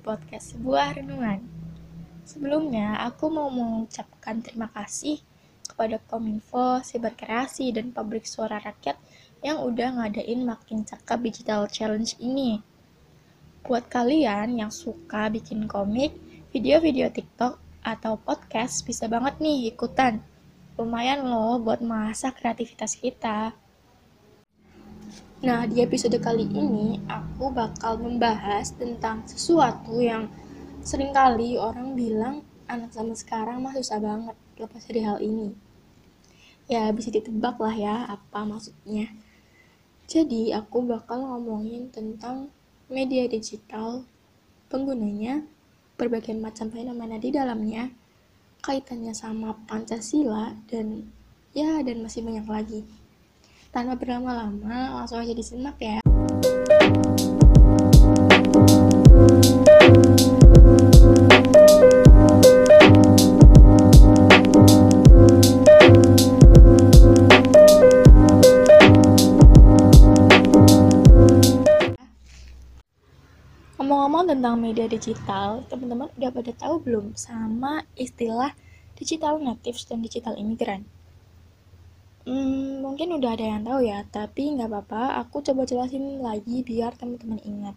podcast sebuah renungan. Sebelumnya, aku mau mengucapkan terima kasih kepada Kominfo, Siberkreasi, dan Pabrik Suara Rakyat yang udah ngadain Makin Cakap Digital Challenge ini. Buat kalian yang suka bikin komik, video-video TikTok, atau podcast, bisa banget nih ikutan. Lumayan loh buat masak kreativitas kita. Nah, di episode kali ini aku bakal membahas tentang sesuatu yang sering kali orang bilang anak zaman sekarang mah susah banget lepas dari hal ini. Ya, bisa ditebak lah ya apa maksudnya. Jadi, aku bakal ngomongin tentang media digital, penggunanya, berbagai macam fenomena di dalamnya, kaitannya sama Pancasila, dan ya, dan masih banyak lagi. Tanpa berlama-lama, langsung aja disimak ya. Ngomong-ngomong tentang media digital, teman-teman udah pada tahu belum sama istilah digital natives dan digital immigrant? Hmm, mungkin udah ada yang tahu ya, tapi nggak apa-apa, aku coba jelasin lagi biar teman-teman ingat.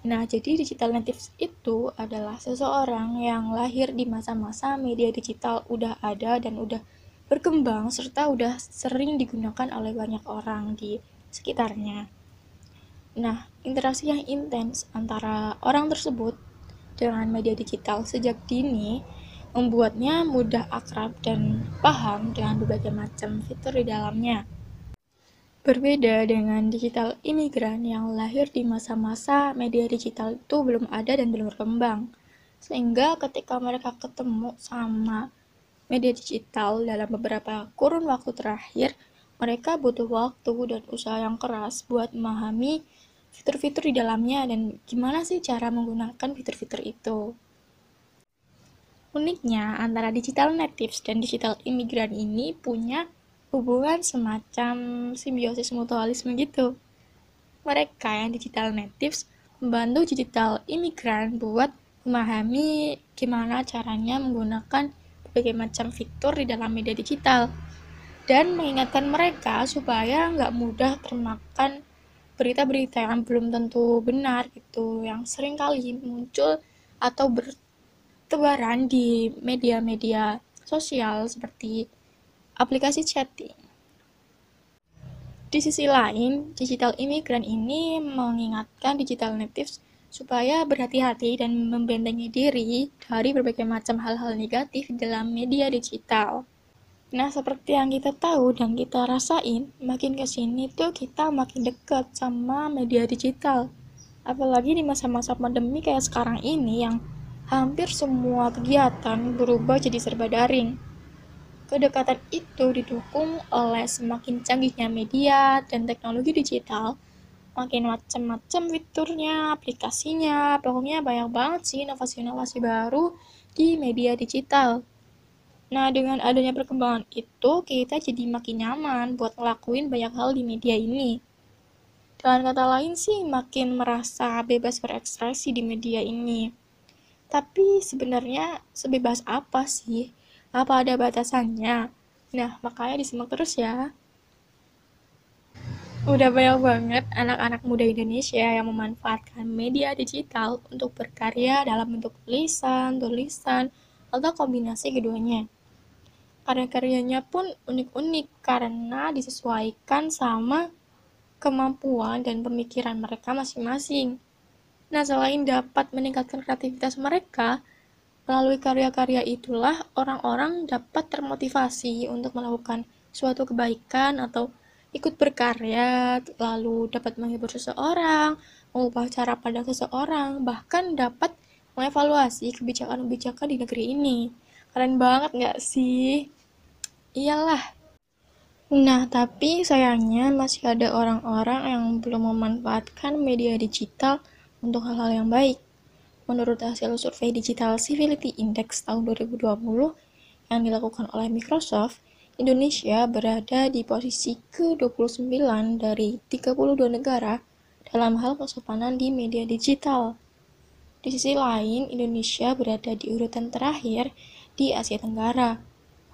Nah, jadi digital natives itu adalah seseorang yang lahir di masa-masa media digital udah ada dan udah berkembang serta udah sering digunakan oleh banyak orang di sekitarnya. Nah, interaksi yang intens antara orang tersebut dengan media digital sejak dini membuatnya mudah akrab dan paham dengan berbagai macam fitur di dalamnya. Berbeda dengan digital imigran yang lahir di masa-masa media digital itu belum ada dan belum berkembang. Sehingga ketika mereka ketemu sama media digital dalam beberapa kurun waktu terakhir, mereka butuh waktu dan usaha yang keras buat memahami fitur-fitur di dalamnya dan gimana sih cara menggunakan fitur-fitur itu. Uniknya, antara digital natives dan digital imigran ini punya hubungan semacam simbiosis mutualisme gitu. Mereka yang digital natives membantu digital imigran buat memahami gimana caranya menggunakan berbagai macam fitur di dalam media digital dan mengingatkan mereka supaya nggak mudah termakan berita-berita yang belum tentu benar gitu yang sering kali muncul atau ber tebaran di media-media sosial seperti aplikasi chatting. Di sisi lain, digital imigran ini mengingatkan digital natives supaya berhati-hati dan membentengi diri dari berbagai macam hal-hal negatif dalam media digital. Nah, seperti yang kita tahu dan kita rasain, makin ke sini tuh kita makin dekat sama media digital. Apalagi di masa-masa pandemi kayak sekarang ini yang hampir semua kegiatan berubah jadi serba daring. Kedekatan itu didukung oleh semakin canggihnya media dan teknologi digital, makin macam-macam fiturnya, aplikasinya, pokoknya banyak banget sih inovasi-inovasi baru di media digital. Nah, dengan adanya perkembangan itu, kita jadi makin nyaman buat ngelakuin banyak hal di media ini. Dengan kata lain sih, makin merasa bebas berekspresi di media ini. Tapi sebenarnya sebebas apa sih? Apa ada batasannya? Nah, makanya disimak terus ya. Udah banyak banget anak-anak muda Indonesia yang memanfaatkan media digital untuk berkarya dalam bentuk tulisan, tulisan, atau kombinasi keduanya. Karya-karyanya pun unik-unik karena disesuaikan sama kemampuan dan pemikiran mereka masing-masing. Nah, selain dapat meningkatkan kreativitas mereka, melalui karya-karya itulah orang-orang dapat termotivasi untuk melakukan suatu kebaikan atau ikut berkarya, lalu dapat menghibur seseorang, mengubah cara pandang seseorang, bahkan dapat mengevaluasi kebijakan-kebijakan di negeri ini. Keren banget nggak sih? Iyalah. Nah, tapi sayangnya masih ada orang-orang yang belum memanfaatkan media digital untuk hal-hal yang baik. Menurut hasil survei Digital Civility Index tahun 2020 yang dilakukan oleh Microsoft, Indonesia berada di posisi ke-29 dari 32 negara dalam hal kesopanan di media digital. Di sisi lain, Indonesia berada di urutan terakhir di Asia Tenggara.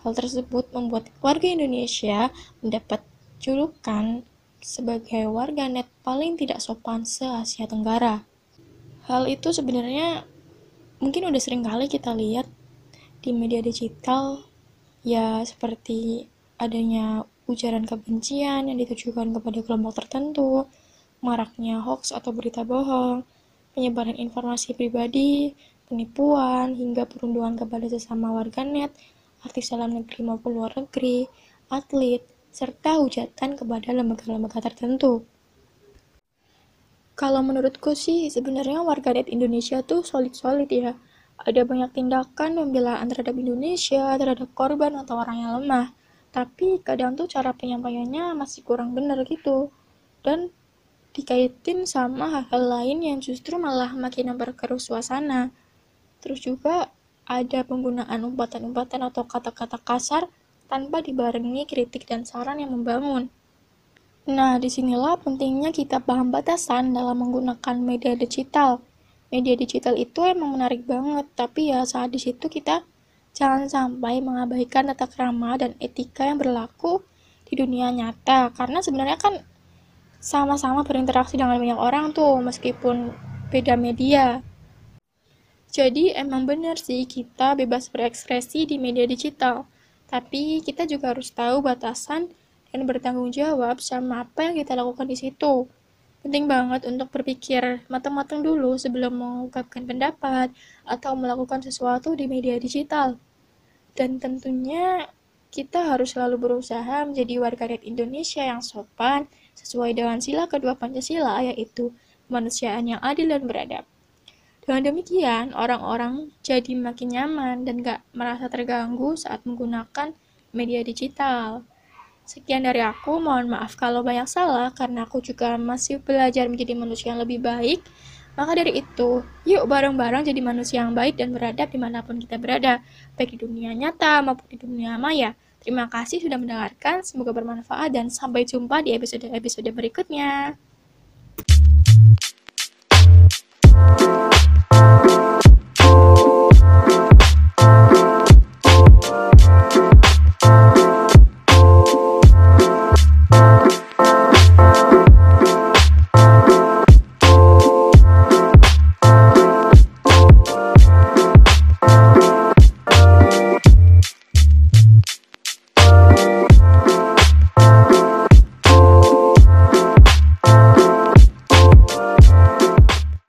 Hal tersebut membuat warga Indonesia mendapat julukan sebagai warganet paling tidak sopan se-Asia Tenggara. Hal itu sebenarnya mungkin udah sering kali kita lihat di media digital ya seperti adanya ujaran kebencian yang ditujukan kepada kelompok tertentu, maraknya hoax atau berita bohong, penyebaran informasi pribadi, penipuan, hingga perundungan kepada sesama warganet, artis dalam negeri maupun luar negeri, atlet, serta hujatan kepada lembaga-lembaga tertentu. Kalau menurutku sih, sebenarnya warganet Indonesia tuh solid-solid ya. Ada banyak tindakan pembelaan terhadap Indonesia, terhadap korban atau orang yang lemah. Tapi kadang tuh cara penyampaiannya masih kurang benar gitu. Dan dikaitin sama hal-hal lain yang justru malah makin memperkeruh suasana. Terus juga ada penggunaan umpatan-umpatan atau kata-kata kasar tanpa dibarengi kritik dan saran yang membangun. Nah, di sinilah pentingnya kita paham batasan dalam menggunakan media digital. Media digital itu emang menarik banget, tapi ya saat di situ kita jangan sampai mengabaikan tata krama dan etika yang berlaku di dunia nyata. Karena sebenarnya kan sama-sama berinteraksi dengan banyak orang tuh meskipun beda media. Jadi emang bener sih kita bebas berekspresi di media digital, tapi kita juga harus tahu batasan dan bertanggung jawab sama apa yang kita lakukan di situ. Penting banget untuk berpikir matang-matang dulu sebelum mengungkapkan pendapat atau melakukan sesuatu di media digital. Dan tentunya kita harus selalu berusaha menjadi warganet Indonesia yang sopan, sesuai dengan sila kedua Pancasila, yaitu kemanusiaan yang adil dan beradab. Dengan demikian, orang-orang jadi makin nyaman dan gak merasa terganggu saat menggunakan media digital. Sekian dari aku, mohon maaf kalau banyak salah karena aku juga masih belajar menjadi manusia yang lebih baik. Maka dari itu, yuk bareng-bareng jadi manusia yang baik dan beradab di mana pun kita berada, baik di dunia nyata maupun di dunia maya. Terima kasih sudah mendengarkan, semoga bermanfaat dan sampai jumpa di episode-episode berikutnya.